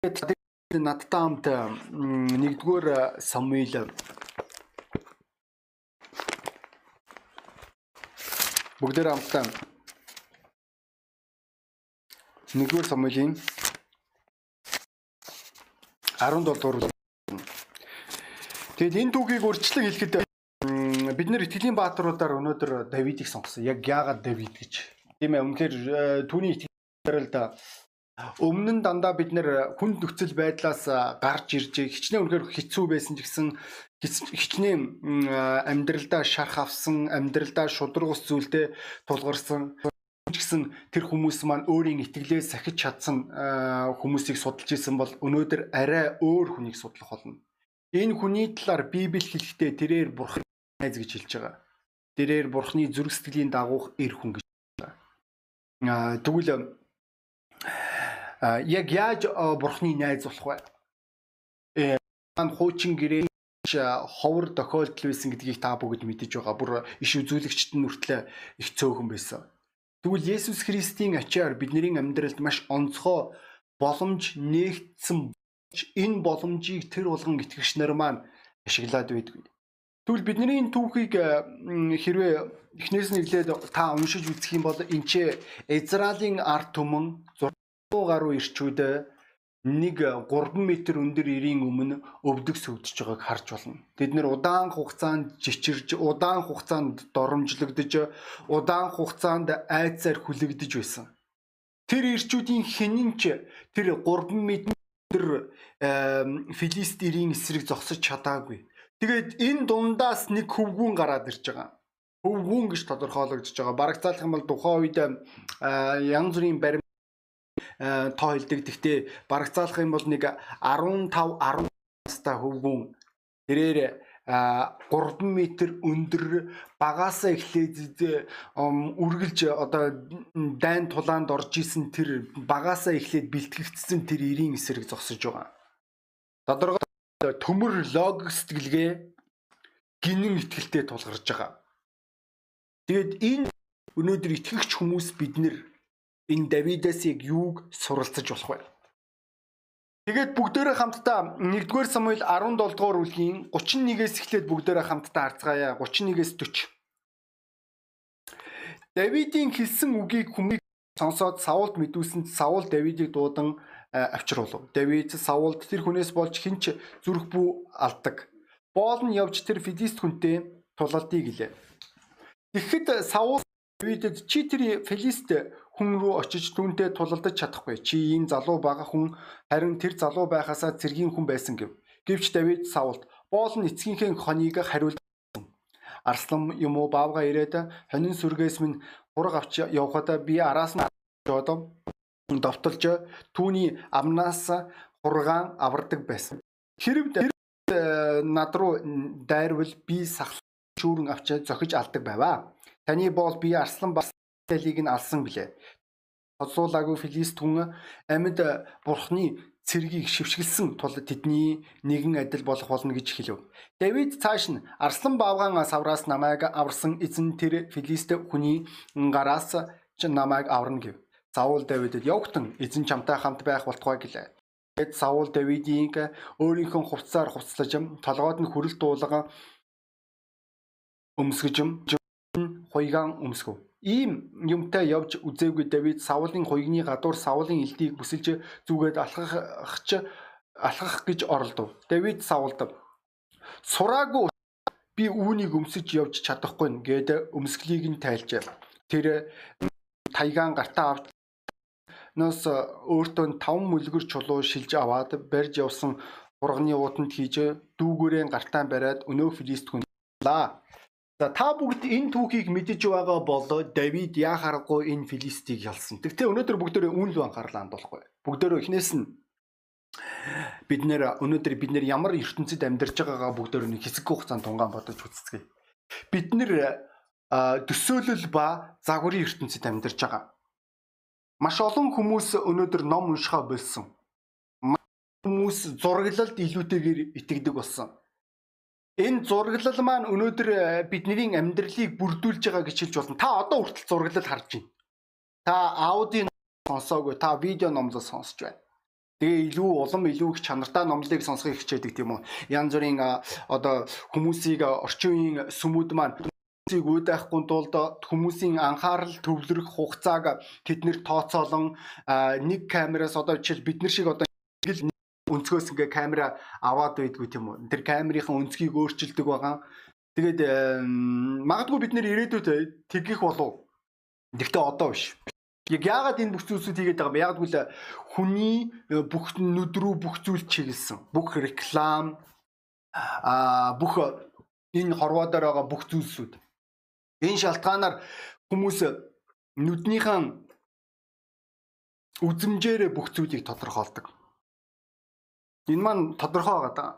надтай хамт нэгдүгээр Самуил бүгдээр хамтдаа нэгдүгээр Самуилийн 17 дугаар Тэгэд энэ түүхийг урьдчилан хэлэхэд бид нэр итгэлийн бааtruудаар өнөөдөр Давидыг сонгосон. Яг яагаад Давид гэж. Тийм ээ үнэхээр түүний итгэл да Өмнө нь дандаа бид нэр хүнд нөхцөл байдлаас гарч ирж хичнээн үнэхээр хэцүү байсан ч гэсэн хичнээн амьдралдаа шарх авсан, амьдралдаа шудраг ус зүйлтэй тулгарсан гэсэн тэр хүмүүс маань өөрийн итгэлээ сахиж чадсан хүмүүсийг судалж исэн бол өнөөдөр арай өөр хүнийг судлах болно. Энэ хүний талаар Библи хэлэхдээ тэрээр бурхан найз гэж хэлж байгаа. Тэрээр бурханы зүрх сэтгэлийн дагуух эр хүн гэж. Аа тэгвэл яг яаж бурхны найз болох вэ? Э хуучин гэрээ ховор тохиолдол байсан гэдгийг та бүгд мэдэж байгаа. Бүр иш үзүүлэгчд нь хүртлээ их цөөхөн байсан. Тэгвэл Есүс Христийн ачаар бидний амьдралд маш онцгой боломж нээгдсэн энэ боломжийг тэр болгон итгэгч нар маань ашиглаад байдгүй. Тэгвэл бидний энэ түүхийг хэрвээ эхнээс нь эхлээд та уншиж үзэх юм бол энэ ч Израилийн ард түмэн 100 гаруй ирчүүд нэг 3 м өндөр ирийн өмнө өвдөг сөвдөж байгааг харж болно. Тэд нэр удаан хугацаанд жичирж, удаан хугацаанд доромжлогдож, удаан хугацаанд айцаар хүлэгдэж байсан. Тэр ирчүүдийн хинэнч тэр 3 м өндөр филист ирийн эсрэг зогсож чадаагүй. Тэгээд энэ дундаас нэг хөвгүүн гараад ирж байгаа хөвгүүн гэж тодорхойлогдож байгаа. Бараг заалах юм бол тухайн үед янз бүрийн барим Э, тоо хэлдэг. Гэхдээ барагцаалах юм бол нэг 15 10 настай хөвгүүн тэрээр 3 м өндөр багаасаа эхлээд үргэлж одоо дайн тулаанд орж исэн тэр багаасаа эхлээд бэлтгэгдсэн тэр ирийн эсрэг зогсож байгаа. Тодорхой төмөр логик сэтгэлгээ гинэн ихтгэлтэй тулгарч байгаа. Тэгэд энэ өнөөдөр итгэгч хүмүүс бид нэр энэ Давидаас яг юуг суралцаж болох вэ? Тэгээд бүгдээрээ хамтдаа 1-р Самуиль 17 дугаар бүлгийн 31-ээс эхлээд бүгдээрээ хамтдаа харцгаая. 31-ээс 40. Давидын хэлсэн үгийг хүмүүс сонсоод Саулд мэдүүлсэнд Саул Давидыг дуудан авчруулв. Давид Саулд тэр хүнээс болж хинч зүрх бүү алдаг. Боол нь явж тэр Филист хүнтэй тулалдыг гэлээ. Тэгэхэд Саул Давидэд чи тэр Филист хүн рүү очиж түүнтэй тулалдаж чадахгүй. Чи ийм залуу бага хүн харин тэр залуу байхасаа цэргийн хүн байсан гэв. Гэвч Давид Саулт боол нь эцгийнхээ хоныг хариулсан. Арслан юм уу баавга ирээд хонин сүргээс минь хураг авч явхадаа би араас нь жодом довтолж түүний амнаас хургаан авардаг байсан. Хэрв над руу дайрвал би сахал шүүрэн авч зохиж алдаг байваа. Таны боол би арслан бас Израилийг нь алсан билээ. Хоцуулаагүй Филист хүн амьд бурхны цэргийг шившгэлсэн тул тэдний нэгэн адил болох болно гэж хэлв. Давид цааш нь Арслан баавгаан савраас намайг аварсан эзэн тэр Филист хүний гараас ч намайг аварна гэв. Заул Давидэд явхтан эзэн чамтай хамт байх болтугай гэлээ. Тэгэд Саул Давидыг өөрийнхөө хувцсаар хувцлаж толгойд нь хүрэл дуулга өмсгөж хуйгаан өмсгөв. Ийм юмтай явж үзээгүй Давид Саулын хуйгны гадуур Саулын элдийг бүсэлж зүгээд алхахч алхах гэж оролдов. Давид Саулд сураагүй би үүнийг өмсөж явж чадахгүй гэд өмсгөлийг нь тайлжээ. Тэр тайгаан гартаа авч нас өөртөө 5 мүлгэр чулуу шилж аваад барьж явсан хурганы уутанд хийж дүүгээрээ гартаа бариад өнөө филист хүн лаа. За та бүгд энэ түүхийг мэдэж байгаа бол Давид яа харахгүй энэ Филистийг ялсан. Тэгтээ өнөөдөр бүгдөө үн л анхаарлаа хандуулахгүй. Бүгдөө эхнээс нь бид нэр өнөөдөр бид нэр ямар ертөнцид амьдарч байгаагаа бүгдөө нэг хэсэг хугацаанд тунгаан бодож үзцгээе. Бид нэр төсөөлөл ба загварын ертөнцид амьдарч байгаа. Маш олон хүмүүс өнөөдөр ном уншихаа болсон. Хүмүүс зураглалд илүүтэйгээр итгэдэг болсон Энэ зураглал маань өнөөдөр э, бидний амьдралыг бүрдүүлж байгаа гэж хэлж болно. Та одоо хүртэл зураглал харж байна. Та аудио сонсоогүй, та видео номлол сонсож байна. Тэгээ илүү улам илүү их чанартай номлыг сонсохыг хичээдэг тийм үү. Янз бүрийн одоо хүмүүсийг орчин үеийн сүмүүд маань хүмүүсийг уйдахгүй тулд хүмүүсийн анхаарал төвлөрөх хугацааг тэднэр тооцоолон нэг камераас одоо жишээл бид нар шиг одоо ингээл өнцгөөс ингээ камера аваад байдгүй тийм үү. Тэр камерын өнцгийг өөрчилдөг байгаа. Тэгээд магадгүй бид нэр ирээдүйд тэгэх болов. Гэхдээ одоо биш. Яг яагаад энэ бүх зүйлсүүд хийгээд байгаа юм? Яагаад гэвэл хүний э, бүх нүд рүү бүх зүйл чиглэсэн. Бүх реклам аа бүх энэ хорвоодоор байгаа бүх зүйлсүүд. Энэ шалтгаанаар хүмүүс нүднийхэн үзмжээрээ бүх зүйлийг тодорхойлдог. Энэ маань тодорхой байгаа.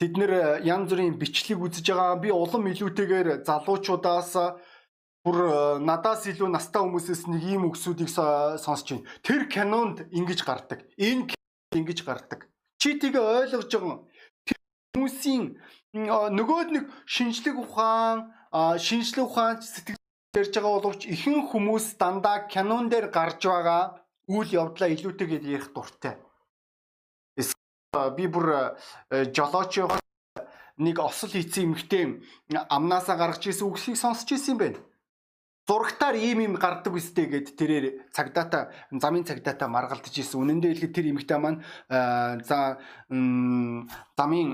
Тэд нэр янз бүрийн бичлэг үзэж байгаа. Би улам илүүтэйгээр залуучуудаас бүр э, надаас илүү настай хүмүүсээс нэг ийм үгсүүдийг сонсч байна. Тэр кинонд ингэж гардаг. Энэ ингэж гардаг. Чи тийг ойлгож байгаа. Хүмүүсийн нөгөөд нэг шинжлэх ухаан, шинжлэх ухаан сэтгэл ярьж байгаа боловч ихэнх хүмүүс дандаа кинон дээр гарч байгаа үйл явдлаа илүүтэйгээр ярих дуртай. Би бүр э, жолооч нэг осол хийцэн эмхтэй амнаасаа гаргаж ирсэн үгсийг сонсч ирсэн юм байна зурагтаар ийм юм гардаг үстэй гэд тэрээр цагдаатай замын цагдаатай маргалдаж ирсэн. Үнэн дээр хэлэхэд тэр эмэгтэй маань за замын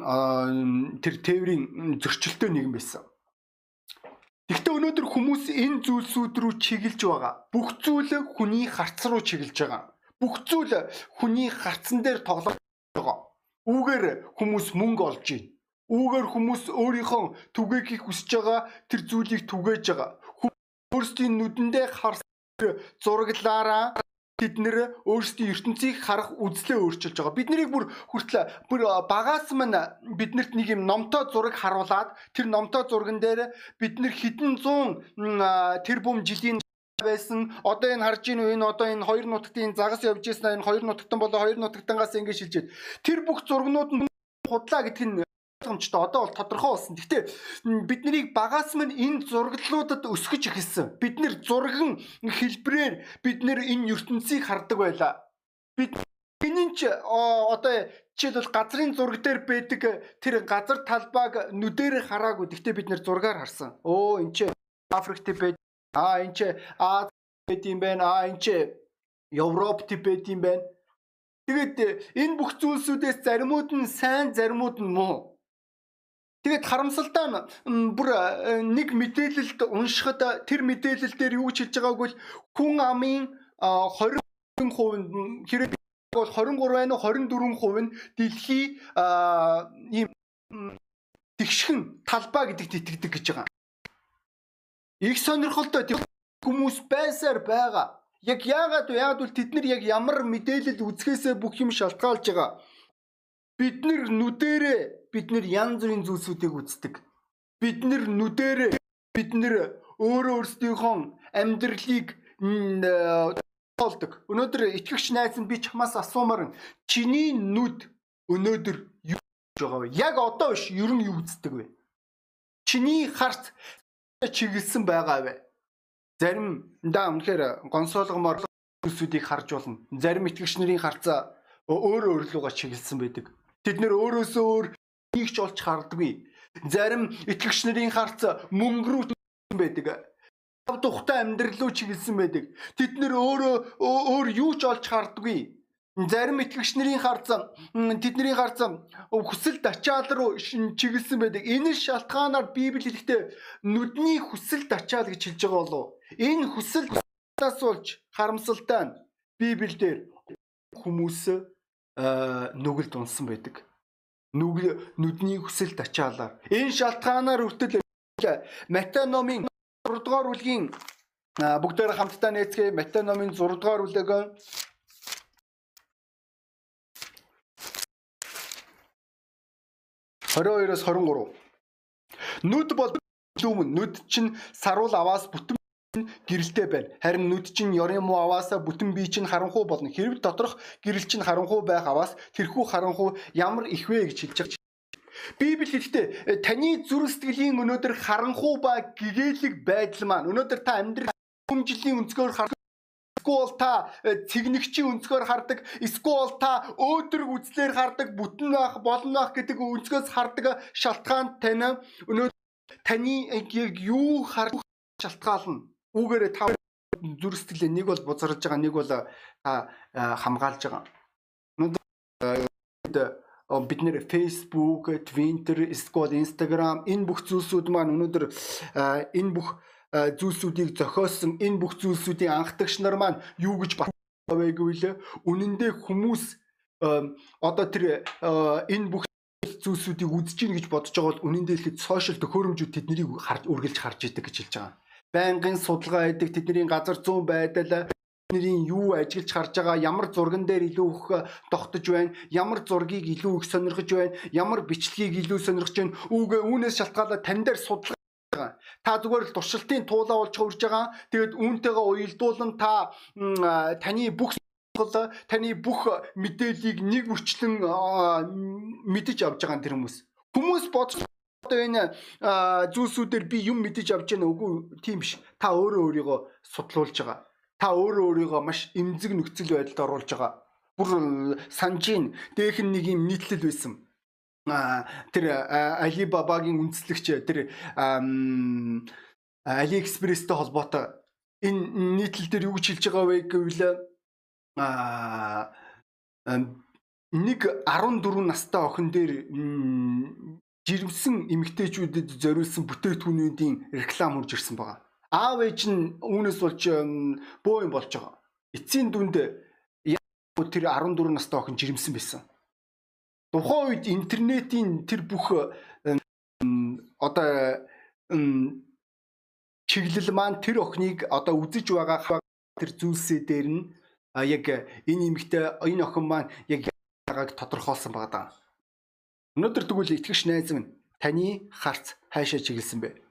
тэр тээврийн зөрчилтэй нэгэн байсан. Гэхдээ өнөөдөр хүмүүс энэ зүйлсүүд рүү чиглэж байгаа. Бүх зүйл хүний харц руу чиглэж байгаа. Бүх зүйл хүний харцан дээр тоглож байгаа. Үүгээр хүмүүс мөнгө олж байна. Үүгээр хүмүүс өөрийнхөө түгээхийг хүсэж байгаа тэр зүйлийг түгээж байгаа өөрсдийн нүдэндээ харсан зураглаараа тэд нэр өөрсдийн ертөнцийг харах үзлээ өөрчилж байгаа. Бид нарыг бүр хүртэл бүр багаас мань биднэрт нэг юм номтой зураг харуулад тэр номтой зурган дээр бид нар хэдэн зуун тэр бүм жилийн байсан одоо энэ харж ийн энэ одоо энэ хоёр нутгийн загас явж ирсэн энэ хоёр нутагтан болоо хоёр нутагтангаас ингэж шилжээд тэр бүх зургнууд нь худлаа гэдг нь ойлгомжтой одоо бол тодорхой болсон. Гэхдээ бид нарыг багаас минь энэ зураглалуудад өсгөж эхэлсэн. Бид нэр зурган хэлбрээр бид нэр энэ ертөнцийг хардаг байлаа. Бид энэ ч одоо жишээлбэл газрын зураг дээр байдаг тэр газар талбайг нүдээр хараагүй. Гэхдээ бид нэр зургаар харсан. Өө энэ ч Африкт байд. Аа энэ ч Аз байд юм байна. Аа энэ ч Европт байд юм байна. Тэгээд энэ бүх зүйлсүүдээс заримуд нь сайн, заримуд нь муу. Тэгээд харамсалтай нь бүр нэг мэдээлэлд уншихад тэр мэдээлэл дээр юу гэж хэлж байгааг бол хүн амын 20% нь хэрэг бол 23 байна уу 24% нь дэлхий ийм тэгшхэн талбай гэдэгт итгэдэг гэж байгаа. Их сонирхолтой хүмүүс байсаар байгаа. Яг яагаад вэ? Яагаад бол тэд нар яг ямар мэдээлэл үзэхээсээ бүх юм шалтгаалж байгаа. Бид нар нүдэрээ бид нэр янз бүрийн зүйлсүүдийг үздэг. Бид нэр нүдээр бид нэр өөрөө өөрсдийнхөө амьдралыг тоолдог. Өнөөдөр итгэгч найз нь би чамаас асуумаар чиний нүд өнөөдөр юу байгаа вэ? Яг одоо биш, ер нь юу үздэг вэ? Чиний харт чиглэсэн байгаа вэ? Заримдаа үнэхээр гонсоолгомоор зүйлсүүдийг харж болно. Зарим итгэгч нарын харцаа өөрөө өөрлөгөө чиглэсэн байдаг. Тэд нэр өөрөөсөө өөр нэг ч олж хардаггүй. Зарим итгэгч нарын харц мөнгө рүү байдаг. Тухтай амьдрал руу чиглэсэн байдаг. Тэд нэр өөрөө өөр юу ч олж хардаггүй. Зарим итгэгч нарын харц тэдний харц хүсэл ачаал руу чиглэсэн байдаг. Энэ шалтгаанаар Библи хэлэхдээ нүдний хүсэл ачаал гэж хэлж байгаа болов. Энэ хүсэл тас болж харамсалтай нь Библиэлд хүмүүс нүгэлд унсан байдаг нүдний хүсэлт ачаалаар энэ шалтгаанаар хүртэл Матай номын 6 дугаар бүлгийн бүгдээр хамтдаа нээцгээе Матай номын 6 дугаар бүлэг 22-оос 23 нүд бол лүмэн нүд чинь саруул аваас бүтэн гэрэлтэй байна. Харин нүд чинь ёрын муу аваасаа бүтэн бие чинь харанхуй болно. Хэрэг доторх гэрэл чинь харанхуй байх аваас тэрхүү харанхуй ямар их вэ гэж хэлж байгаа. Библи хэлэхдээ э, таны зүрх сэтгэлийн өнөөдөр харанхуй ба гэгээлэг байдал маань өнөөдөр та амьдрал хүмжлийн өнцгөр харахгүй Эсвэл та цэгнэгчийн өнцгөр хардаг, эсвэл та өөдрөг үзлээр хардаг, бүтэн байх, болно байх гэдэг өнцгөөс хардаг шалтгаан тань өнөө таны яг юу харах шалтгаална. Үүгээрээ та зүрстгэлээ нэг бол бузарж байгаа, нэг бол та хамгаалж байгаа. Өнөөдөр бид нэр Facebook, Twitter, эсвэл Instagram энэ бүх зүйлсүүд маань өнөөдөр энэ бүх зүйлсүүдийг зохиосон энэ бүх зүйлсүүдийн анхдагч нар маань юу гэж батвэ гэвэл үнэн дээр хүмүүс одоо тэр энэ бүх зүйлсүүдийг үзэж гин гэж бодож байгаа бол үнэн дээр ихэд сошиал төхөөрөмжүүд тэднийг харж үргэлж харж идэг гэж хэлж байгаа. Байнгын судалгаа хийдэг тэдний газар зүүн байдал нэрийн юу ажиглаж харж байгаа ямар зурган дээр илүү их тогтож байна ямар зургийг илүү их сонирхож байна ямар бичлэгийг илүү сонирхож байна үүгээ үүнээс шалтгаалаад тань дээр судалгаа та зүгээр л туршилтын туулаа болж хурж байгаа. Тэгээд үүнтэйгээ уялдуулан та таны бүх таны бүх мэдээллийг нэг үрчлэн мэдэж авч байгаа тэр хүмүүс. Хүмүүс бодож одоо энэ зүйлсүүдээр би юм мэдэж авч яана үгүй тийм биш. Та өөрөө өөрийгөө судлуулж байгаа. Та өөрөө өөрийгөө маш эмзэг нөхцөл байдалд оруулж байгаа. Бүр санжийн дээх нь нэг юм нийтлэл байсан. Тэр Alibaba-гийн үндэслэгч тэр AliExpress-тэй холбоотой энэ нийтлэл дээр юу гэж хэлж байгаа вэ гэвэл а нэг 14 настай охин дээр жирэмсэн эмэгтэйчүүдэд зориулсан бүтээгдэхүүнүүдийн реклам хурж ирсэн байгаа аав ээж нь үүнээс болж бөө юм болж байгаа. Эцсийн дүнд тэр 14 настай охин жирэмсэн байсан. Тухайн үед интернетийн тэр бүх одоо чиглэл маань тэр охиныг одоо үзэж байгаа тэр зүйлсээ дээр нь яг энэ эмэгтэй энэ охин маань яг байгааг тодорхойлсон байгаа даа. Өнөөдөр тэгвэл итгэгч найз минь таны харц хайшаа чиглэсэн бэ?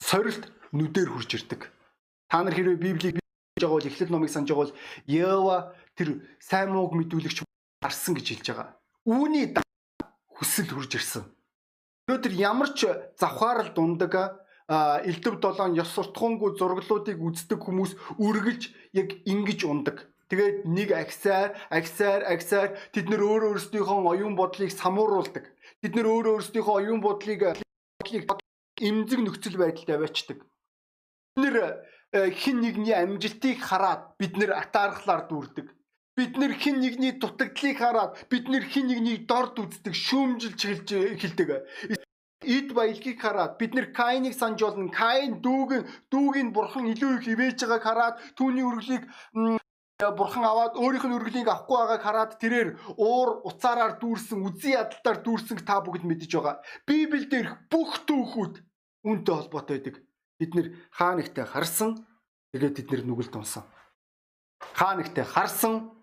сорилт нүдээр хурж ирдэг. Та нар хэрвээ Библийг хийж байгаа бол Эхлэл номыг санаж байгаа бол Ева тэр сайн мууг мэдүүлэгч гарсан гэж хэлж байгаа. Үүний хүсэл хурж ирсэн. Өнөөдөр ямар ч завхаарал дундаг элдв долоон ёс суртахуунгүй зураглуудыг үздэг хүмүүс үргэлж яг ингэж ундаг. Тэгээд нэг агсаар, агсаар, агсаар тэд нөр өөр өөрсдийнхөө оюун бодлыг самууруулдаг. Тэд нөр өөр өөрсдийнхөө оюун бодлыг эмзэг нөхцөл байдалд аваачдаг. Бид нэр хин нэгний амжилтыг хараад бид нэр атаархлаар дүүрдэг. Бид нэр хин нэгний дутагдлыг хараад бид нэр хин нэгний дорд үздэг, шүүмжилж эхэлдэг. Эд баялагийг хараад бид нэр Каиныг санаж болно. Каин дүүг дүүгийн бурхан илүү их ивэж байгааг хараад түүний үргэлийг бурхан аваад өөрийнх нь үргэлийг авахгүй байгааг хараад тэрээр уур уцаараар дүүрсэн, үзий ядалтаар дүүрсэн та бүгд мэдэж байгаа. Библиэлд бүх түүхүүд үүнтэй холбоотой байдаг. Бид нэр хаа нэгтэй харсан тэгээд бид нэр нүгэлд унсан. Хаа нэгтэй харсан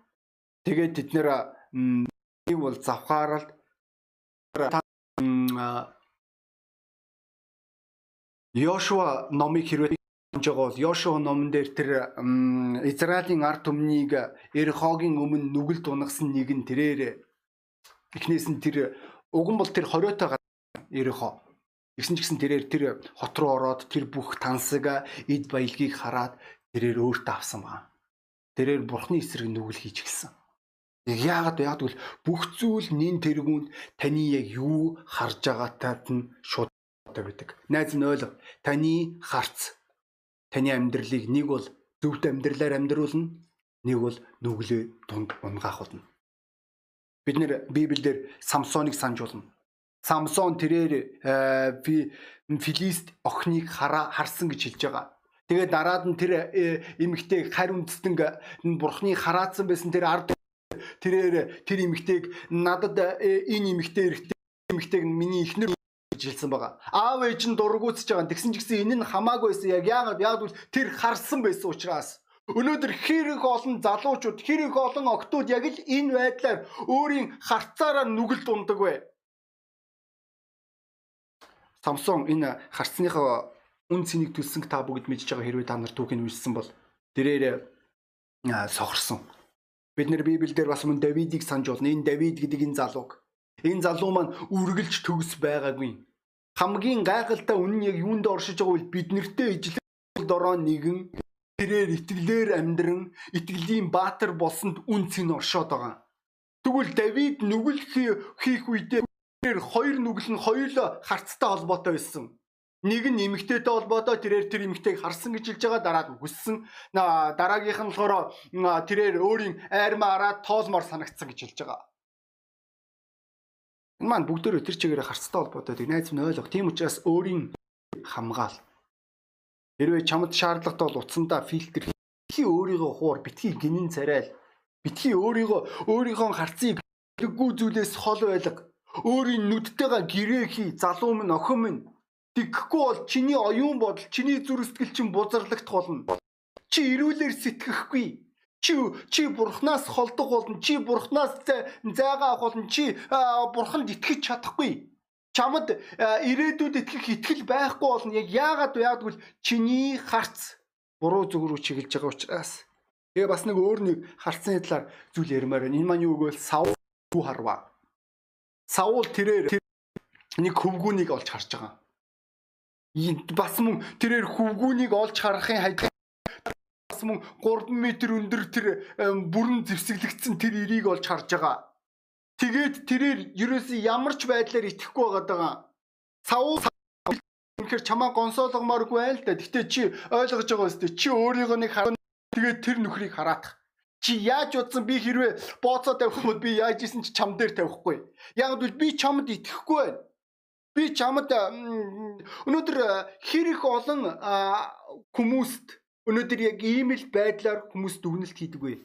тэгээд бид нэр ийм бол завхааралд Йошуа номыг хэрвээ хэмж байгаа бол Йошуа номон дээр тэр Израилийн ард түмнийг Эрхогийн өмнө нүгэлд унагсан нэг нь тэрээр эхнээс нь тэр уган бол тэр хориотой Эрхо Тэгсэн ч гэсэн тэрээр тэр хот руу ороод тэр бүх тансаг эд баялгийг хараад тэрээр өөртөө авсан байна. Тэрээр бурхны эсрэг нүгэл хийж гисэн. Яагаад яагаад гэвэл бүх зүйл нин тэргүүнд таны яг юу харж байгаатай нь шууд байдаг. Найз нь ойлго. Таны харц таны амьдралыг нэг бол зөвхт амьдралаар амьдруулна, нэг бол нүглээ дунд унгаах болно. Бид нэр Библиэлд Самсоныг санаж болно. Самсон тэрээр э, Филист охиныг харсан гэж хэлж байгаа. Тэгээд дараад нь тэр э, эмэгтэй харь үндэстэн бурхны хараацсан байсан тэр ард тэрээр тэр эмэгтэйг надад э, энэ эмэгтэй эрэхтэй эмэгтэйг миний ихнэр гэж хэлсэн байгаа. Аав ээж нь дургуутсаж байгаа. Тэгсэн ч гэсэн энэ нь хамаагүйсэн. Яг яагаад яагаад тэр харсан байсан учраас Өнөөдөр хэрэг олон залуучууд, хэрэг олон октод яг л энэ байдлаар өөрийн харцаараа нүгэлд ундаг бай. Самсон энэ харцныхаа үн цэнийг төлсөн та бүгд мэдж байгаа хэрвээ та нар түүхийг уншсан бол тэрээр сохорсон. Бид нэр Библиэлд бас мөн Давидыг санаж болно. Энэ Давид гэдэг энэ залууг. Энэ залуу маань үргэлж төгс байгаагүй. Хамгийн гайхалтай үнэн яг юунд оршиж байгааг бид нэртэй ижлэл дороо нэгэн тэрээр итгэлээр амьдран итгэлийн баатар болсонд үн цэн оршоод байгаа. Тэгвэл Давид нүгэл хийх үедээ хоёр нүгэл нь хоёулаа харцтай холбоотой байсан. Нэг нь эмэгтэйтэй холбоотой тэрээр тэр эмэгтэйг харсан гэж хэлж байгаа дараад нь хүссэн. Дараагийнх нь болохоор тэрээр өөрийн айрмаа араад тоолмоор санагдсан гэж хэлж байгаа. Энэ маань бүгдөө тэр чигээрээ харцтай холбоотой. Найз минь ойлгох. Тийм учраас өөрийн хамгаал. Хэрвээ чамд шаардлагатай бол утсандаа фильтр битгий өөрийгөө хуур, битгий гинэн царайл, битгий өөрийгөө өөрийнхөө харцыг хэрэггүй зүйлээс хол байлга. Өөрийн нүдтэйгээ гэрээ хий, залуу минь охин минь Тэгхгүй бол чиний оюун бодол, чиний зүрх сэтгэл чинь бузарлагдах болно. Чи ирүүлэр сэтгэхгүй. Чи чи бурхнаас холдох болно. Чи бурхнаас зайгаа авах болно. Чи бурханд итгэж чадахгүй. Чамд ирээдүйд итгэх итгэл байхгүй болно. Яг яагаад вэ? Яагад бол чиний харц буруу зүг рүү чиглэж байгаа учраас. Тэгээ бас нэг өөр нэг харцны талаар зүйл ярмаар байна. Энэ маань юу гэвэл сав харва. Саул тэрээр нэг хөвгүүнийг олж харж байгаа бас мөн тэрээр хөвгүүнийг олж харахын хажууд бас мөн 3 м өндөр тэр бүрэн зэвсэглэгдсэн тэр ирийг олж харж байгаа. Тэгээд тэрээр ерөөсөө ямар ч байдлаар итгэхгүй байгаа. Савуу үнэхээр чамаа гонсоолгомооргүй байл та. Гэтэ чи ойлгож байгаа өстэй. Чи өөрийгөө нэг хараа. Тэгээд тэр нөхрийг хараадах. Чи яаж удсан би хэрвээ бооцоо тавих юм бол би яаж исэн чи чам дээр тавихгүй. Яг л би чамд итгэхгүй байна. Би чамд өнөөдөр хэр их олон хүмүүст өнөөдөр яг ийм л байдлаар хүмүүс дүгнэлт хийдэг вэ?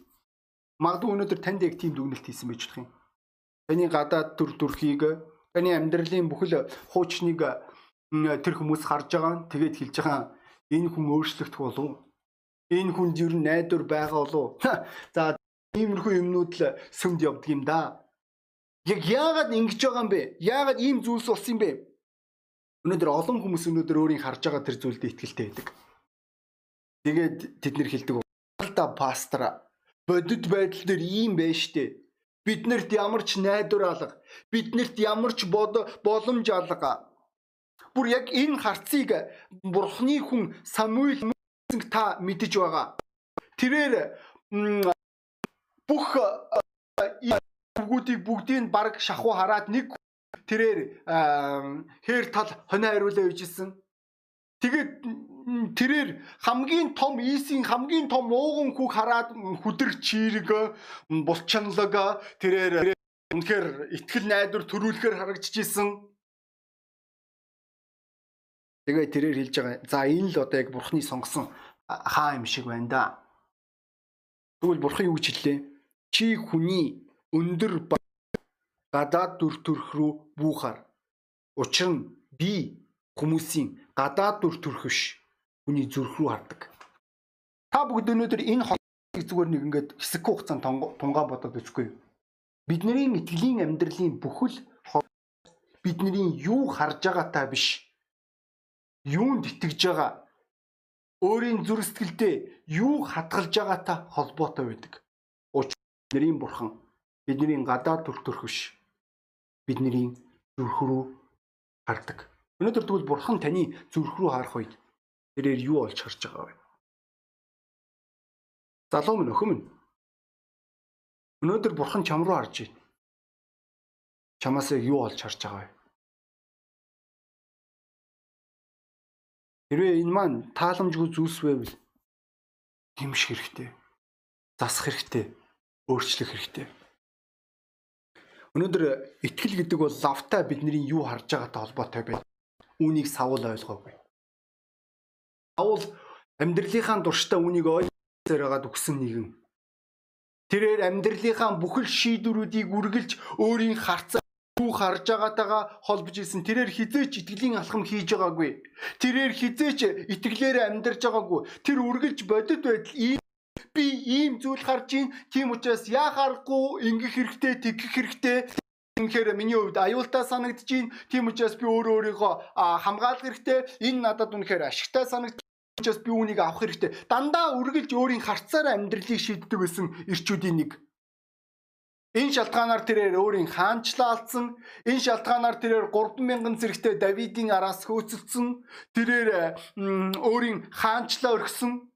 Магадгүй өнөөдөр танд яг тийм дүгнэлт хийсэн байж болох юм. Таны гадаад төр төрхийг, таны амьдралын бүхэл хуучныг тэр хүмүүс харж байгаа. Тэгээд хэлж байгаа энэ хүн өөрчлөгдөх болов. Энэ хүнд ер нь найдвар байгаа болов. За иймэрхүү юмнууд л сүмд явдаг юм да. Яг яагаад ингэж байгаа юм бэ? Яагаад ийм зүйлс болсон юм бэ? Өнөөдөр олон хүмүүс өнөөдөр өөрийн харж байгаа тэр зүйлд итгэлтэй байдаг. Тэгээд тэд нэр хэлдэг та пастора бодит байдал дээр ийм байна штэ. Биднэрт ямар ч найдвар алга, биднэрт ямар ч боломж алга. Бүр яг энэ харцыг бурхны хүн Самуил та мэдэж байгаа. Тэрээр бүх бүгүүдийг бүгдийг баг шахуу хараад нэг тэрээр хээр тал хонио хариулаа үйжсэн. Тэгээд тэрээр хамгийн том ийсийн хамгийн том ууган хүүг хараад хүдэр чирэг булчанлаг тэрээр үнэхээр ихтгэл найдвар төрүүлэхээр харагдчихсэн. Тэгээ тэрээр хэлж байгаа. За энэ л одоо яг бурхны сонгосон хаа юм шиг байна да. Тэгвэл бурхан юу гэж хэллээ? Чи хүний өндөр гадаад дүр төрх рүү бүүхаар. Учир нь би хүмүүсийн гадаад дүр төрх биш хүний зүрх рүү хардаг. Та бүгд өнөөдөр энэ хоолыг зүгээр нэг ингээд хэсэг хугацаанд тунгаан бодоод үзгүй юу? Бидний итгэлийн амьдралын бүхэл бидний юу харж байгаатай биш. Юунд итгэж байгаа өөрийн зүрх сэтгэлдээ юу хатгалж байгаатай холбоотой байдаг. Учир нь бурхан бидний гадаад төр төрх биш. Бидний зүрх рүү хардаг. Өнөөдөр тэгвэл бурхан таны зүрх рүү харах үед тэрээр юу олж харж байгаа вэ? Залуу минь өхөн минь. Өнөөдөр бурхан чам руу харж байна. Чамаас юу олж харж байгаа вэ? Хэрвээ энэ маань тааламжгүй зүйлс байвал гимших хэрэгтэй. Засах хэрэгтэй. Өөрчлөх хэрэгтэй. Өнөөдөр итгэл гэдэг бол лавтай бидний юу харж байгаатай холбоотой байна. Үүнийг савул ойлгоогүй. Савул амьдралынхаа дурштай үүнийг ойлгосоор байгаад өгсөн нэгэн. Тэрээр амьдралынхаа бүхэл шийдвэрүүдийг үргэлж өөрийн харцаа юу харж байгаатайгаа холбож исэн. Тэрээр хизээч итгэлийн алхам хийж байгаагүй. Тэрээр хизээч итгэлээр амьдарч байгаагүй. Тэр үргэлж бодит байдал ийм би ийм зүйл харж ийн тийм учраас яахааргүй ингэх хэрэгтэй тэгэх хэрэгтэй Үнэхээр миний хувьд аюултай санагдаж байна. Тийм учраас би өөрөө өөрийгөө хамгаалах хэрэгтэй. Энэ надад үнэхээр ашигтай санагдаж учраас би үүнийг авах хэрэгтэй. Дандаа үргэлж өөрийн харцаар амьдралыг шийддэг байсан ирчүүдийн нэг. Энэ шалтгаанаар тэрээр өөрийн хаанчлаа алдсан. Энэ шалтгаанаар тэрээр 3000 зэрэгтэй Давидын араас хөөцөлдсөн. Тэрээр өөрийн хаанчлаа өргсөн.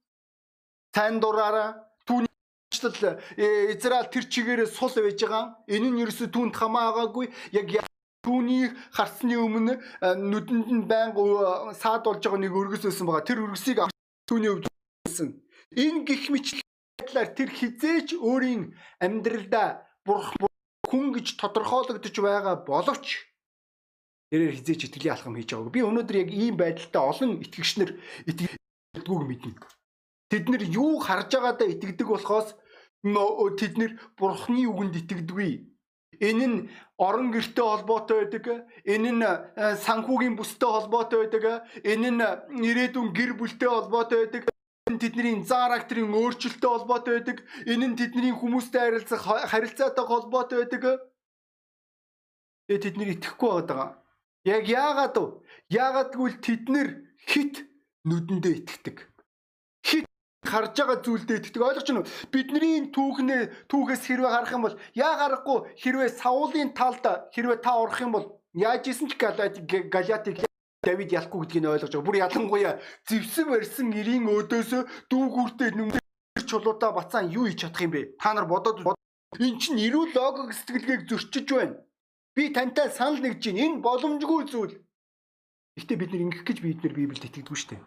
Сайн дураараа түүний уучлал Израиль тэр чигээрээ сул байж байгаа. Энэ нь ерөөсө түүнд хамаагаагүй. Яг түүний харсны өмнө нүдэнд нь байнга саад болж байгаа нэг өргөс өссөн байгаа. Тэр өргөсийг түүний өвд өссөн. Энэ гих мэтлэр тэр хизээч өөрийн амьдралдаа бурхан хүн гэж тодорхойлогдож байгаа боловч тэрээр хизээч итгэлийн алхам хийж байгааг. Би өнөөдөр яг ийм байдалтай олон итгэгчнэр итгэдэггүйг мэднэ. Тэд нар юу харж байгаадаа итгэдэг болохоос тэд нар бурхны үгэнд итгэдэггүй. Энэ нь орон гэртэй холбоотой байдаг. Энэ нь э, санхүүгийн бүстэй холбоотой байдаг. Энэ нь ирээдүйн гэр бүлтэй холбоотой байдаг тэдний зарактерийн өөрчлөлттэй холбоотой байдаг. Энэ нь тэдний хүмүүстэй харилцах харилцаатай холбоотой байдаг. Тэгээ тэд нэр итгэхгүй байгаа. Яг яагаад вэ? Яагаад гэвэл тэд нэр хит нүдэндээ итгэдэг. Хит харж байгаа зүйлдээ итгэдэг. Ойлгож байна уу? Бидний түүхнээ түүхээс хэрвээ харах юм бол яа гарахгүй хэрвээ Саулын талд хэрвээ та орох юм бол яаж исэн ч Галиатыг Давид ялахгүй гэдгийг ойлгож байгаа. Бүр ялангуяа зевсэн барьсан эрийн өөдөөс дүүгүүртэй нүмер чулуудаа бацаан юу хийж чадах юм бэ? Та нар бодоод эн чинь эрүүл логик сэтгэлгээг зөрчиж байна. Би тантай санал нэгж байна. Энэ боломжгүй зүйл. Гэхдээ бид нар ингэх гэж бид нар Библиэд итгэдэггүй шүү дээ.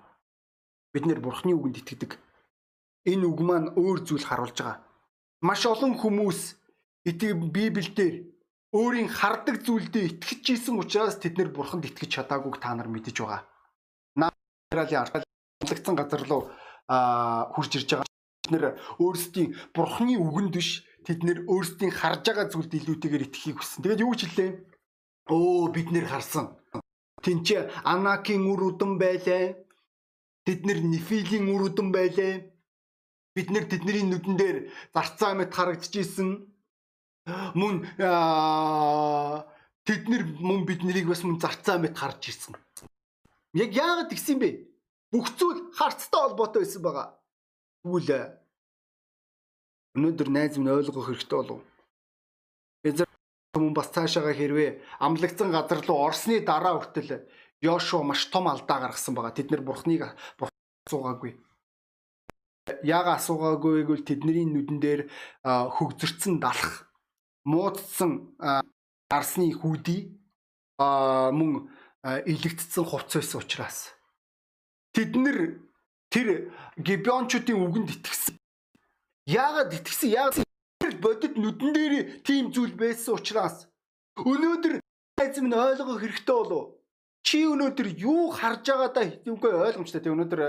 Бид нар Бурхны үгэнд итгэдэг. Энэ үг маань өөр зүйл харуулж байгаа. Маш олон хүмүүс Библиэлд өөрийн хардаг зүйлдээ итгэж исэн учраас тэд нэр бурханд итгэж чадаагүйг та нар мэдэж байгаа. Израилийн аргалагдсан газар руу хурж ирж байгаа. Тэд нэр өөрсдийн бурхны үгэнд биш тэд нэр өөрсдийн харж байгаа зүйлд илүүтэйгээр итгэхийг хүссэн. Тэгээд юу ч хэлээ? Өө бид нэр харсан. Тинч Анакийн үр удам байлаа. Тэд нэр Нефилийн үр удам байлаа. Бид нэр тэдний нүдэн дээр зарцаа мэт харагдчихсэн мөн тэд нар мөн бид нарыг бас мөн зарцаа мэт харж ирсэн. Яг яагаад тэгсэн бэ? Бүх зүйл харцтай холбоотой байсан байгаа. Тэгвэл өнөөдөр найз минь ойлгох хэрэгтэй болов. Эзэн бас цаашаага хэрвээ амлагдсан газар руу орсны дараа хүртэл Йошуа маш том алдаа гаргасан байгаа. Тэд нар бурхныг асуугаагүй. Яага асуугаагүй гэвэл тэдний нүдэн дээр хөгзөрцөн далах муудсан арсны хүүдий мөн илэгдсэн хувц байсан учраас тэд нэр тэр гибиончуудын үгэнд итгэсэн. Яагаад итгэсэн? Яагаад бодит нүдэн дээр тийм зүйл байсан учраас өнөөдөр эзэм нь ойлгох хэрэгтэй болов. Чи өнөөдөр юу харж байгаадаа үгүй ойлгомжтой. Тэг өнөөдөр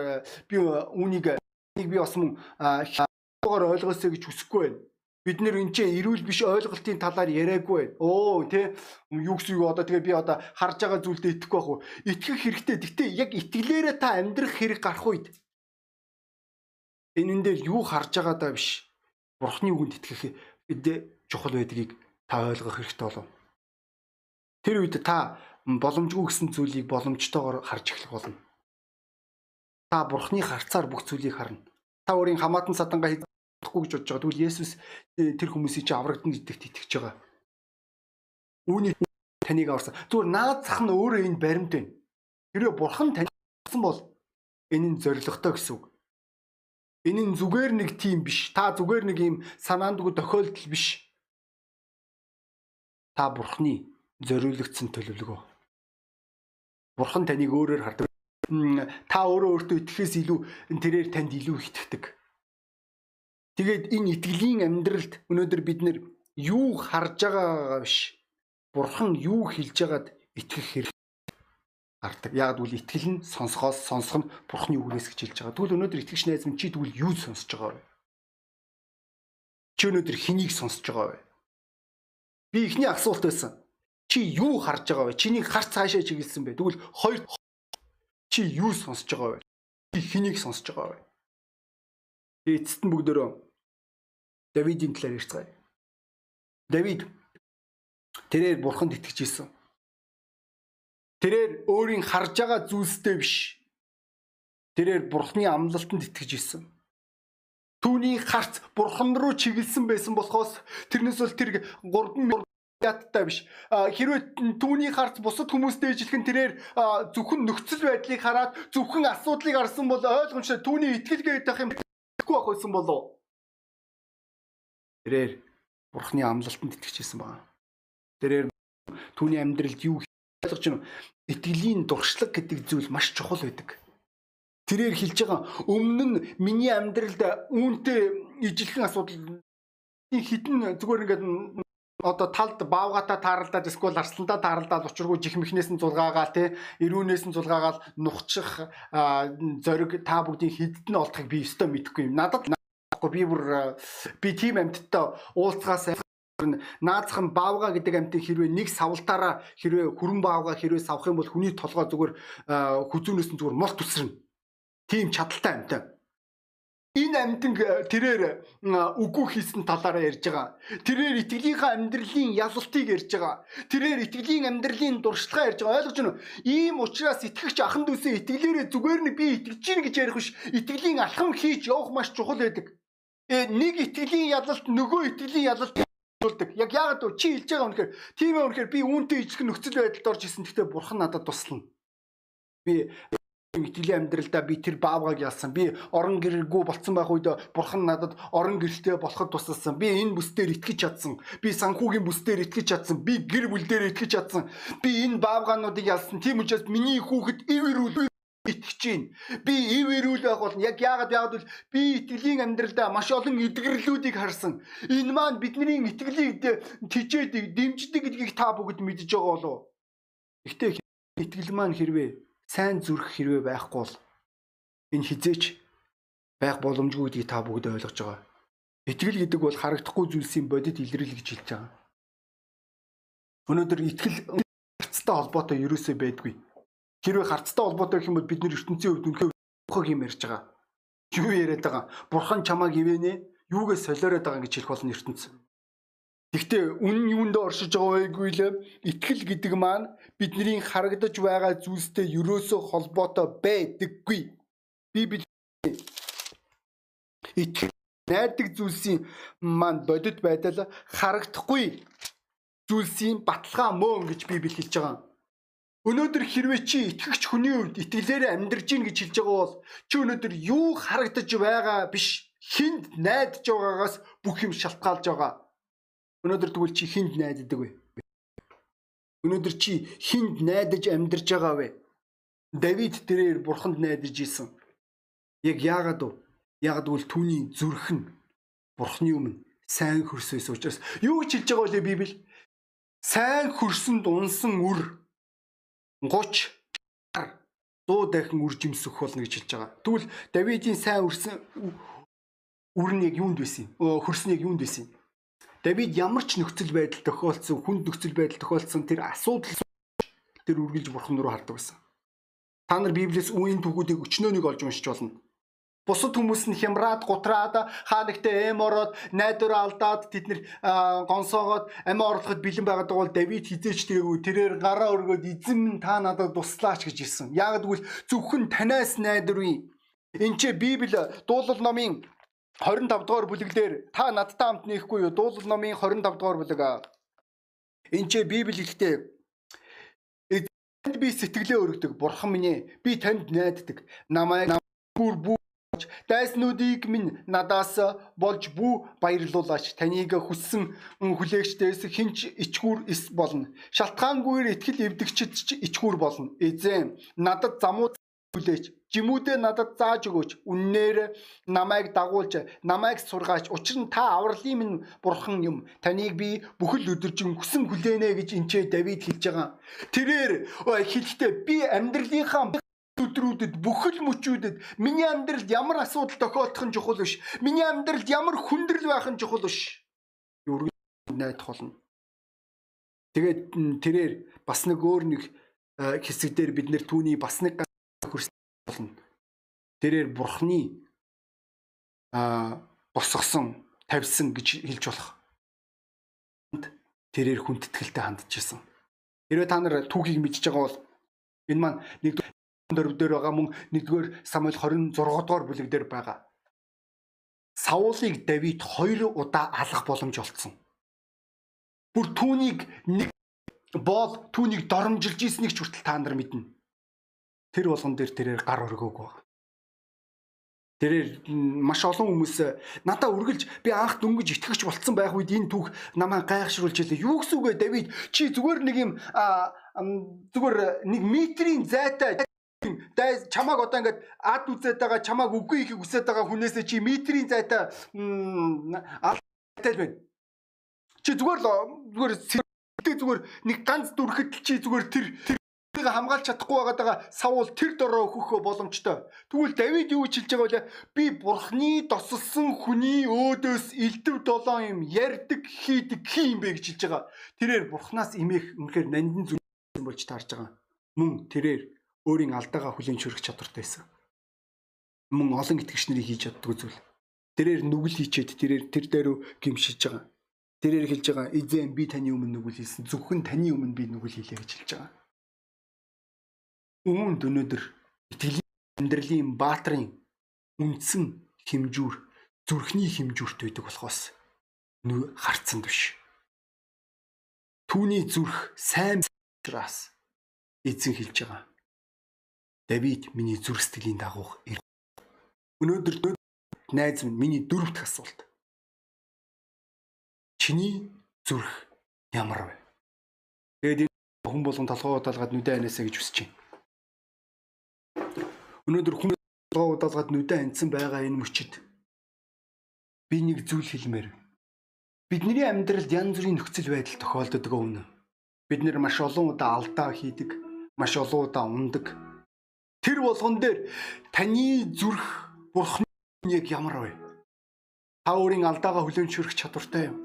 би үүнийг нэг би бас мөн ойлгохоор ойлгосоо гэж хүсэхгүй байна бид нэр энэ чинь эрүүл биш ойлголтын талаар яриаггүй. Оо тий юу гэсэн юу одоо тэгээ би одоо харж байгаа зүйлдээ итгэхгүй байх уу? Итгэх хэрэгтэй. Гэтэ яг итгэлээрээ та амьдрах хэрэг гарах үед энэ дээр юу харж байгаа даа биш. Бурхны үгэнд итгэх эдээ чухал байдгийг та ойлгох хэрэгтэй болов. Тэр үед та боломжгүй гэсэн зүйлийг боломжтойгоор харж эхлэх болно. Та бурхны харцаар бүх зүйлийг харна. Та өөрийн хамаатан садангаа болохгүй гэж бодож байгаа. Тэгвэл Есүс э, тэр хүмүүсийг чи аврагдана гэдэгт итгэж байгаа. Үүний таныг аварсан. Зүгээр наад зах нь өөрөө энэ баримт байна. Тэрээ бурхан тань авсан бол энэ нь зоригтой гэсэн үг. Энэ нь зүгээр нэг тийм биш. Та зүгээр нэг юм санаандгүй тохиолдол биш. Та бурхны зориулагдсан төлөвлөгөө. Бурхан таныг өөрөөр хардаг. Та өөрөө өөртөө итгэхээс илүү тэрээр танд илүү итгэдэг Тэгээд энэ итгэлийн амьдралд өнөөдөр бид нэр юу харж байгаагаа биш. Бурхан юу хэлж байгааг итгэх хэрэг гардаг. Яг гэвэл итгэл нь сонсохоос сонсох нь Бурханы үгнээс гэж хэлж байгаа. Тэгвэл өнөөдөр итгэгч найз минь чи тэгвэл юу сонсож байгаа вэ? Чи өнөөдөр хэнийг сонсож байгаа вэ? Би ихний асуулт байсан. Чи юу харж байгаа вэ? Чиний харц цаашаа чиглэсэн бэ? Тэгвэл хоёр чи юу сонсож байгаа вэ? Чи хэнийг сонсож байгаа вэ? Эцэст нь бүгдөө Давидын талаар ярьцгаая. Давид тэрээр бурханд итгэж исэн. Тэрээр өөрийн харж байгаа зүйлстэй биш. Тэрээр бурхны амлалтанд итгэж исэн. Түүний харц бурхан руу чиглэсэн байсан болохоос тэрнээс бол тэр 3 яттай биш. Хэрвээ түүний харц бусад хүмүүстэй ижилхэн тэрээр зөвхөн нөхцөл байдлыг хараад зөвхөн асуудлыг харсан бол ойлгомжтой түүний итгэл гээд байх юм итгэхгүй байх байсан болов. Тэрээр бурхны амлалтанд итгэжсэн байна. Тэрээр түүний амьдралд юу ойлгож байна? Итгэлийн дуршлаг гэдэг зүйл маш чухал байдаг. Тэрээр хэлж байгаа өмнө нь миний амьдралд үүнтэй ижилхэн асуудал хитэн зүгээр ингээд одоо талд баавгата тааралдаад эсвэл арсландаа тааралдаад учиргүй жихмхнээс нь зулгаагаал те ирүүнээс нь зулгаагаал нухчих зориг та бүгдийн хидд нь олдохыг би өстой мэдэхгүй юм. Надад би бүр би тийм амьтдаа уулзгаас наацхан баавга гэдэг амьтын хэрвээ нэг савлтаараа хэрвээ хүрэн баавга хэрвээ савах юм бол хүний толгой зүгээр хүзүүнээс нь зүгээр молт үсрэнэ. Тийм чадaltaй амьтаа. Энэ амьтан э, тэрээр үгүй хийсэн талаараа ярьж байгаа. Тэрээр итгэлийнхаа амьдралын ялалтыг ярьж байгаа. Тэрээр итгэлийн амьдралын дуршлагаа ярьж байгаа. Ойлгож байна уу? Ийм учраас итгэгч ахан дүүсээ итгэлээрээ зүгээр нь би итгэж гин гэж ярих биш. Итгэлийн алхам хийж явах маш чухал байдаг. Э нэг итгэлийн ялалт нөгөө итгэлийн ялалт болдог. Яг яагаад вэ? Чи хэлж байгаа үнэхээр тийм ээ үнэхээр би үүнтэй ижлэх нөхцөл байдалд орж исэн. Гэхдээ бурхан надад туслана. Би итгэлийн амьдралдаа би тэр баавгаг ялсан. Би орон гэргүй болцсон байх үед бурхан надад орон гэрэлтэй болоход тусалсан. Би энэ бүс дээр итгэж чадсан. Би санхүүгийн бүс дээр итгэж чадсан. Би гэр бүл дээр итгэж чадсан. Би энэ баавгаануудыг ялсан. Тийм учраас миний хүүхэд ивэрүүл итгэж чинь. Би ивэрүүл байх болно. Яг яагаад яагаад бол би итгэлийн амьдралдаа маш олон эдгэрлүүдийг харсан. Энэ маань бидний итгэлийг тижээд дэмждэг гэдгийг та бүгд мэдж байгаа болов. Гэхдээ итгэл маань хэрвээ сайн зүрх хэрвээ байхгүй бол энэ хизээч байх боломжгүй гэдгийг та бүгд ойлгож байгаа. Итгэл гэдэг бол харагдахгүй зүйлсийн бодит илрэл гэж хэлж байгаа. Өнөөдөр итгэл харцтай холбоотой ерөөсөө байдгүй. Хэрвээ харцтай холбоотой гэх юм бол бид нэр ертөнцийн хувьд үнэхээр ухаг юм ярьж байгаа. Юу яриад байгаа? Бурхан чамааг ивэнэ, юугээ солиороод байгаа гэж хэлэх болно ертөнц. Гэхдээ үнэн юунд оршиж байгаа вэ гэвэл итгэл гэдэг маань бидний харагдаж байгаа зүйлстэй ерөөсөө холбоотой байдаггүй. Би бид итгэл найддаг зүйлсийн маань бодит байдал харагдахгүй зүйлсийн баталгаа мөн гэж Библи хэлж байгаа. Өнөөдөр хэрвээ чи итгэгч хүний хувьд итгэлээрээ амьдрж гин гэж хэлж байгаа бол чи өнөөдөр юу харагдаж байгаа биш хинд найдаж байгаагаас бүх юм шалтгаалж байгаа. Өнөөдөр тэгвэл чи хинд найддаг вэ? Өнөөдөр чи хинд найдаж амьдарч байгаа вэ? Давид тэрээр бурханд найдаж исэн. Яг яагаад вэ? Яагаад гэвэл түүний зүрх нь бурхны өмнө сайн хөрсөөс учраас юу гэж хэлж байгаа вэ Библи? Сайн хөрсөнд унсан үр 30 100 дахин үр жимсөх болно гэж хэлж байгаа. Тэгвэл Давидын сайн үрсэн үр нь яг юунд байсан юм? Хөрсөн яг юунд байсан юм? Давид ямар ч нөхцөл байдал тохиолдсон, хүнд нөхцөл байдал тохиолдсон тэр асуудал тэр үргэлж бурхан руу хардаг байсан. Та нар Библиэс үеийн түүхүүдийг өчнөөнийг олж уншиж болно. Бусад хүмүүс нь хямраад, гутраад, хаанагтээ эм ороод, найдвар алдаад тэд нэр гонсоогоод амиа орлоход бэлэн байгаад бол Давид хизээч тэрэггүй тэрээр гараа өргөөд эзэн минь та надад туслаач гэж хэлсэн. Яг гэвэл зөвхөн танаас найдваргүй. Энд чи Библи дуулал номын 25 дугаар бүлэглэр та надтай хамт нээхгүй юу? Дуулал номын 25 дугаар бүлэг. Энд чи Библи ихтэй эзэнд би сэтгэлээ өргөдөг. Бурхан минь ээ, би танд найддаг. Намайг бүр бууж дайснуудыг минь надаас болж бүү баярлуулаач. Таныг хүссэн хүлээгчдээс хинч ичгүүр эс болно. Шалтгаангүйгээр итгэл эвдэгчд ч ичгүүр болно. Эзэн надад замуу хүлээч жимүүдээ надад зааж өгөөч. Үннээр намайг дагуулж намайг сургаач. Учир нь та авралын минь бурхан юм. Таныг би бүхэл өдөржин хүсэн хүлээнэ гэж энчээ Давид хэлж байгаа. Тэрээр хэлэхдээ би амьдралынхаа өдрүүдэд бүхэл мөчүүдэд миний амьдралд ямар асуудал тохиолдох нь чухал биш. Миний амьдралд ямар хүндрэл байх нь чухал биш. Найдах болно тэгээд тэрээр бас нэг өөр нэг хэсэг дээр бид нэр түүний бас нэг болно. Тэрээр бурхны а босгосон тавьсан гэж хэлж болох. Тэрээр хүндэтгэлтэй хандж исэн. Хэрвээ та нар түүхийг мэдж байгаа бол энэ маань нэгдүгээр дөрөв дээр байгаа мөн нэгдүгээр Самуэль 26 дугаар бүлэг дээр байгаа. Саулыг Давид хоёр удаа алах боломж олцсон. Бүр түүнийг нэг боол түүнийг доромжилж ийснийг ч хүртэл та нар мэднэ тэр болгон дээр тэрээр гар өргөөг баг. Тэрээр маш олон хүмүүс надаа үргэлж би анх дөнгөж итгэж болцсон байх үед энэ түүх намайг гайхшруулж илээ. Юу гэсэн үг вэ Давид? Чи зүгээр нэг юм зүгээр нэг метрийн зайтай Дай чамааг одоо ингээд ад үзээд байгаа чамааг үгүй ихийг үсээд байгаа хүнээсээ чи метрийн зайтай алтай байна. Чи зүгээр л зүгээр зүгээр нэг ганц дүрхэд чи зүгээр тэр тэрийг хамгаалж чадахгүй байгаа савуул тэр дороо өгөх боломжтой. Тэгвэл Давид юу хэлж байгаа вэ? Би бурхны тосолсон хүний өөдөөс элдв долоон юм ярддаг хийдэг хий юм бэ гэж хэлж байгаа. Тэрээр бурхнаас имэх үнэхээр нандин зүг болж таарж байгаа. Мөн тэрээр өөрийн алдаагаа хүлээн зөвшөөрөх чадвартай байсан. Мөн олон итгэгч нарыг хийж чаддаг зүйл. Тэрээр нүгэл хийчээд тэрээр тэр дээрөө гимшиж байгаа. Тэрээр хэлж байгаа эзэн би таны өмнө нүгэл хийсэн. Зөвхөн таны өмнө би нүгэл хийлээ гэж хэлж байгаа. Үүнд өнөөдөр итгэлийн амьдралын баатрын үндсэн хэмжүүр зүрхний хэмжүүрт байдаг болохоос харцсан биш. Түүний зүрх сайн учраас эзэн хэлж байгаа Давид миний зүрх сэтгэлийн дагуух. Өнөөдөр найз минь миний дөрөв дэх асуулт. Чиний зүрх ямар вэ? Тэгээд хүн болгон толгоо удаалгаад нүдэ анасаа гэж хүсэж байна. Өнөөдөр хүн толгоо удаалгаад нүдэ анцсан байгаа энэ мөчид би нэг зүйл хэлмээр. Бидний амьдралд янз бүрийн нөхцөл байдал тохиолддог өмнө. Бид нэр маш олон удаа алдаа хийдэг, маш олон удаа ундаг, Тэр болгон дээр таны зүрх бурхны яг ямар вэ? Та өөрийн алдаагаа хүлээн зөвшөөрөх чадвартай юм.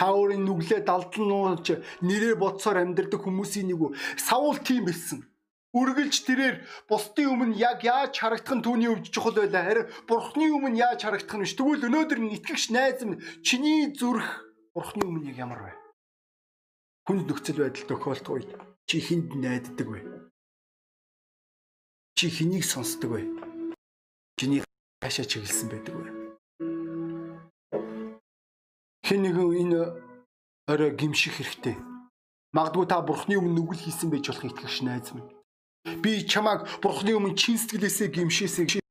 Та өөрийн нүглээ далдан нууж нэрээ бодсоор амьдрдаг хүмүүсийн нэг үү? Саул тийм хэлсэн. Үргэлж тэрээр бусдын өмнө яг яаж харагдах нь түүний өвч чухал байлаа. Харин бурхны өмнө яаж харагдах нь биш. Тэгвэл өнөөдөр нэтгэгч найз минь чиний зүрх бурхны өмнө яг ямар вэ? Хүнд нөхцөл байдал тохиолдох үед чи хүнд найддаг вэ? Чи хэнийг сонсдог вэ? Чиний хаашаа чиглэсэн байдаг вэ? Хэн нэгэн энэ орой гимших хэрэгтэй. Магадгүй та бурхны өмнө нүгэл хийсэн байж болох итгэж найз минь. Би чамайг бурхны өмнө чин сэтгэлээсээ гимшээсэй.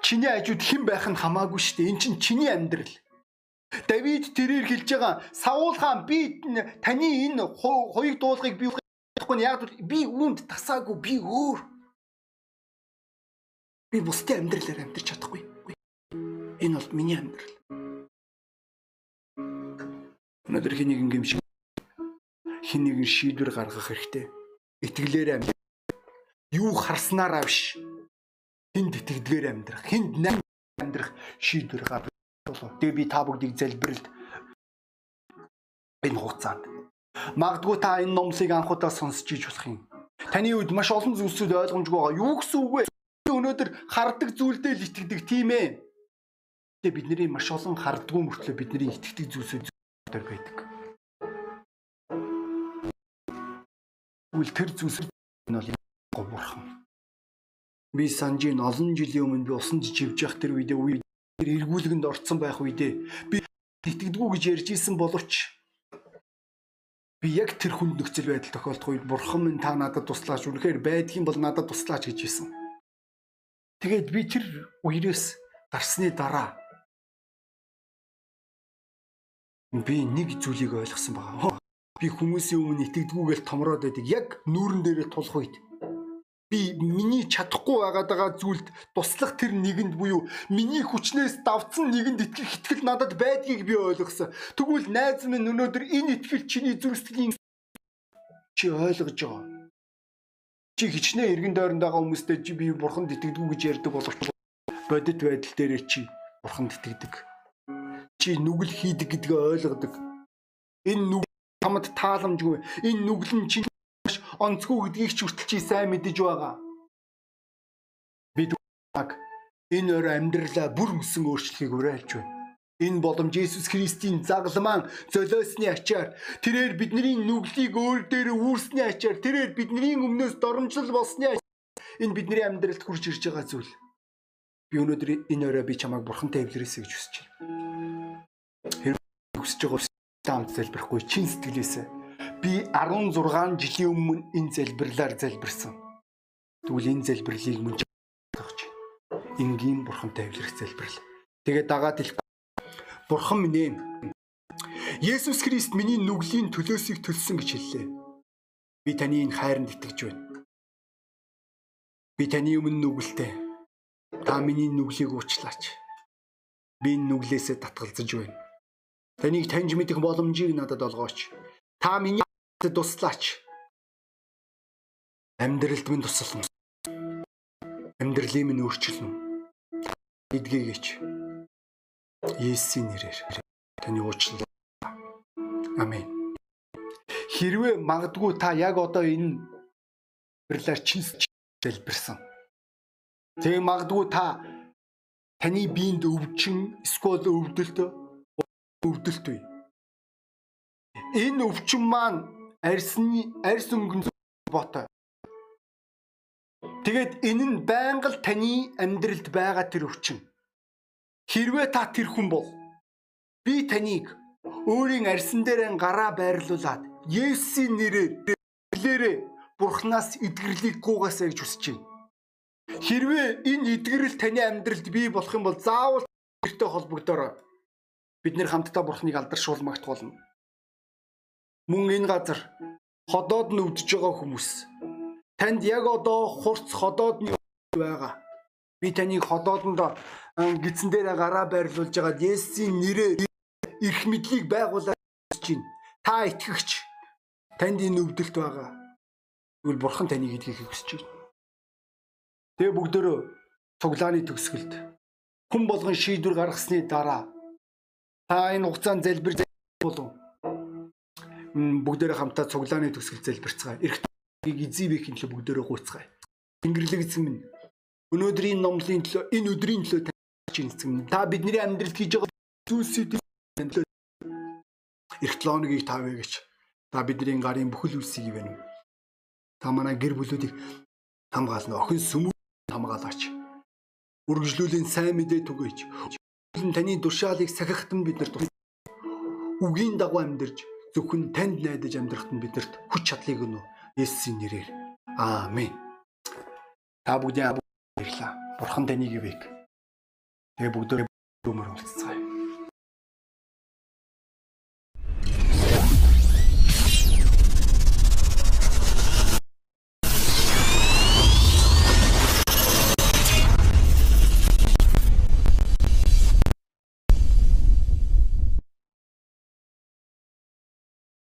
Чиний ажууд хэн байх нь хамаагүй шүү дээ. Эн чинь чиний амьдрал. Давид тэрээр хэлж байгаа Саул хаан би таны энэ хоёрыг дуулахыг би Тэгэхгүй яг би үүнд тасаагүй би өөр. Би бусдын амьдралаар амьдарч чадахгүй. Энэ бол миний амьдрал. Өнөөдөр нэгэн юм шиг нэгэн шийдвэр гаргах хэрэгтэй. Итгэлээр амьдрах. Юу харснараа биш. Хинд итгэдгээр амьдрах. Хинд амьдрах шийдвэр гаргах. Тэгээ би та бүгдийг залбиралд энэ хугацаанд Магадгүй та энэ номлыг анхудаа сонсч иж болох юм. Таны үед маш олон зүйлсүүд ойлгомжгүй байгаа. Юу гэсэн үг вэ? Өнөөдөр хардаг зүйлдээ л итгэдэг тийм ээ. Тэгээ бидний маш олон хардггүй мөртлөө бидний итгэдэг зүйлсүүд байдаг. Үл тэр зүйлсүүд нь бол говурхан. Би санжийн олон жилийн өмнө би усан живж явах тэр үедээ үе эргүүлгэнд орцсон байх үедээ би итгэдэггүй гэж ярьж исэн боловч би яг тэр хүнд нөхцөл байдал тохиолдох үед бурхан минь та надад туслаач үнэхээр байдгийн бол надад туслаач гэж хэлсэн. Тэгээд би тэр үерээс гарсны дараа би нэг зүйлийг ойлгосон байгаа. Би хүмүүсийн өмнө итгэдэггүйгээл томроод байдаг. Яг нүүрэн дээрээ тулах үед би миний чадахгүй байгаад байгаа зүйлд туслах тэр нэгэнд буюу миний хүчнээс давцсан нэгэнд итгэх итгэл надад байдгийг би ойлгосон. Тэгвэл найз минь өнөөдөр энэ итгэл чиний зүрх сэтгэлийн чи ойлгож байгаа. Чи хичнээн эргэн дойронд байгаа хүмүүстэй чи би бурханд итгэдэггүй гэж ярьдаг боловч бодит байдал дээр чи бурханд итгэдэг. Чи нүгэл хийдэг гэдгээ ойлгодог. Энэ нүгэл хамт тааламжгүй. Энэ нүгэл нь чи онцгүй гэдгийг ч хүртэл чи сайн мэдэж байгаа. Бид энэ өөр амьдралаа бүр мөсөн өөрчлөхийг уриалж байна. Энэ боломж Иесус Христийн загламан золиосны ачаар тэрээр бидний нүглийг өөр дээр үүрсний ачаар тэрээр бидний өмнөөс доромжлол болсны энэ бидний амьдралд хурж ирж байгаа зүйл. Би өнөөдөр энэ өрөө би чамайг бурхантай эвлэрээсэй гэж хүсэж байна. Хэрвээ хүсэж байгаа таамт залбирахгүй чин сэтгэлээсээ би 16 жилийн өмнө энэ залбирлаар залбирсан. Тэгвэл энэ залбирлыг мөн энгийн бурхантай эвлэрэх залбирал. Тэгээд дагаад хэлэх Бурхан минь ээ. Есүс Христ миний нүглийн төлөөсийг төлсөн гэж хэллээ. Би таны энэ хайранд итгэж байна. Би таны өмнө нүгэлтэй. Та миний нүглийг уучлаач. Би энэ нүглээсээ татгалзаж байна. Таныг таньж мэдэх боломжийг надад олгооч. Та миний туслаач. Амьдралд минь тусална. Амьдралын минь өөрчилнө. Эдгээгээч. Есүсийн нэрээр таны уучлал. Амен. Хэрвээ магадгүй та яг одоо энэ бэрлэр чинс залбирсан. Тэгээ магадгүй та таны биед өвчин эсвэл өвдөлт өвдөлт үе. Энэ өвчин маань арьсны арьс өнгөн ботой. Тэгээд энэ нь байнга л таны амьдралд байгаа тэр өвчин. Хэрвээ та тэр хүн бол би таныг өөрийн арьсан дээр гараа байрлуулад Есүсийн нэрээр хэлээрээ Бурханаас эдгэрлийг гуйгаасаа гэж хүсэж байна. Хэрвээ энэ эдгэрэл таны амьдралд бий болох юм бол заавал тэртэй холбогдорой. Бид нэр хамтдаа Бурханыг алдаршуулмагт болно. Мөн энэ газар ходоод нь өвдөж байгаа хүмүүс Танд яг одоо хурц ходоодны байгаа. Би таныг ходоодонд гидсэн дээр гараа байрлуулж байгаа Есүсийн нэрээр эрх мэдлийг байгуулж байна. Та итгэгч танд энэ өвдөлт байгаа. Тэгвэл бурхан таныг итгэхийг хүсэж байна. Тэгээ бүгдөө цуглааны төгсгөлд хүн болгон шийдвэр гаргасны дараа та энэ хугацаанд залбир болов бүгдээрээ хамтаа цуглааны төгсгөл залбирцгаая. Эрх эзэвэхийн төлөө бүгдөө гуйцгаая. Тэнгэрлэг эзэн минь өнөөдрийн номлын төлөө энэ өдрийн төлөө тааж эзэн минь та бидний амьдралд хийж байгаа зүйлсүүдийн төлөө эрт лооныгийг тавья гэж та бидний гарын бүхэл үлсийг ивэнэ. Та манай гэр бүлүүдийг хамгаална. Охин сүмүү хамгаалаач. Үргэлжлүүлийн сайн мэдээ түгээж. Таны тушаалыг сахихтан биднэрт үгийн дагуу амьдарч зөвхөн танд найдаж амьдрахад нь биднэрт хүч чадлыг өгнө. Есүсийн нэрээр. Аамен. Та бүгдийн баярлалаа. Бурхан таныг ивэг. Тэгээ бүгдөө өмөр уулзцгаая.